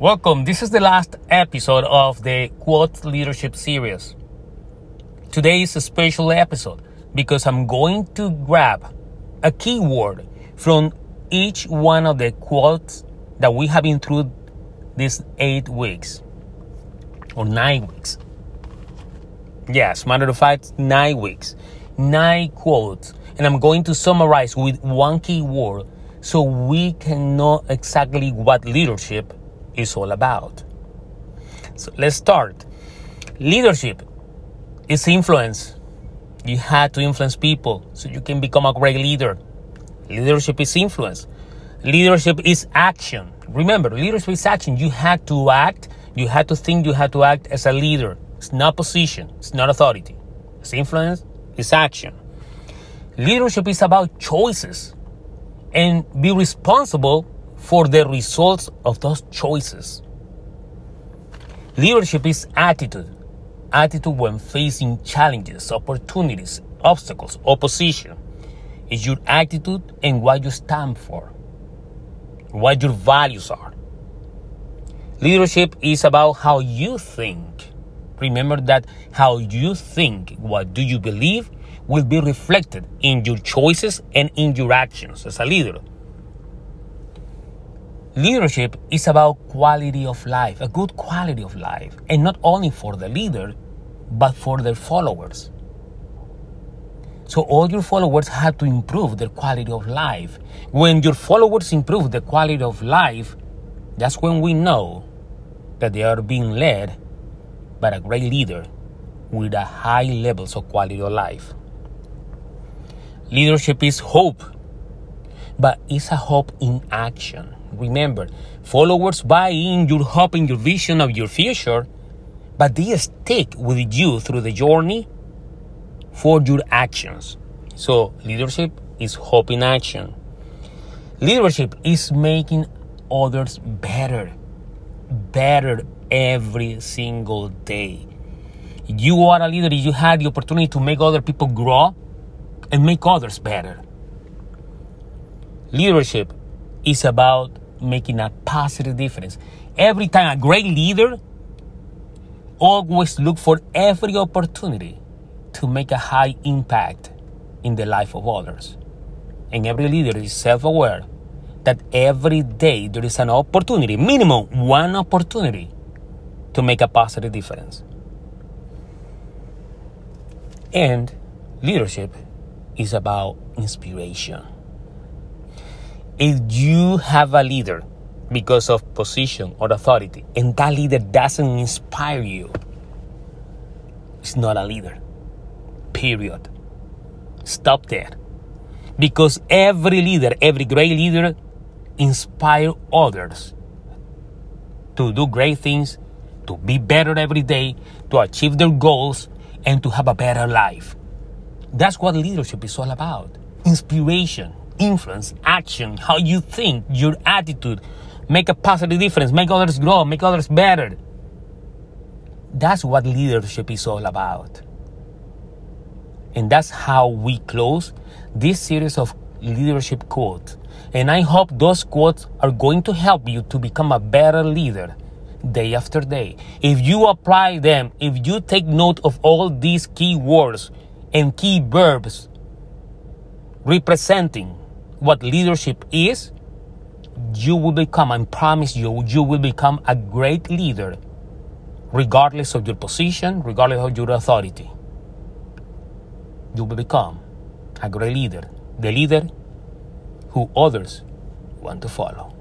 Welcome. This is the last episode of the Quote Leadership series. Today is a special episode because I'm going to grab a keyword from each one of the quotes that we have been through these eight weeks or nine weeks. Yes, matter of fact, nine weeks, nine quotes, and I'm going to summarize with one keyword so we can know exactly what leadership is all about. So let's start. Leadership is influence. You have to influence people so you can become a great leader. Leadership is influence. Leadership is action. Remember, leadership is action. You have to act, you have to think, you have to act as a leader. It's not position, it's not authority. It's influence, it's action. Leadership is about choices and be responsible for the results of those choices. Leadership is attitude. Attitude when facing challenges, opportunities, obstacles, opposition. Is your attitude and what you stand for, what your values are. Leadership is about how you think. Remember that how you think, what do you believe, will be reflected in your choices and in your actions as a leader. Leadership is about quality of life, a good quality of life, and not only for the leader, but for their followers. So all your followers have to improve their quality of life. When your followers improve the quality of life, that's when we know that they are being led by a great leader with a high levels of quality of life. Leadership is hope, but it's a hope in action. Remember, followers buy in your hope and your vision of your future, but they stick with you through the journey for your actions. So, leadership is hope in action. Leadership is making others better, better every single day. You are a leader, you had the opportunity to make other people grow and make others better. Leadership is about making a positive difference. Every time a great leader always look for every opportunity to make a high impact in the life of others. And every leader is self-aware that every day there is an opportunity, minimum one opportunity to make a positive difference. And leadership is about inspiration. If you have a leader because of position or authority and that leader doesn't inspire you, it's not a leader. Period. Stop there. Because every leader, every great leader inspire others to do great things, to be better every day, to achieve their goals, and to have a better life. That's what leadership is all about. Inspiration, influence, action, how you think, your attitude, make a positive difference, make others grow, make others better. That's what leadership is all about. And that's how we close this series of leadership quotes. And I hope those quotes are going to help you to become a better leader day after day. If you apply them, if you take note of all these key words and key verbs representing what leadership is, you will become, I promise you, you will become a great leader regardless of your position, regardless of your authority you will become a great leader, the leader who others want to follow.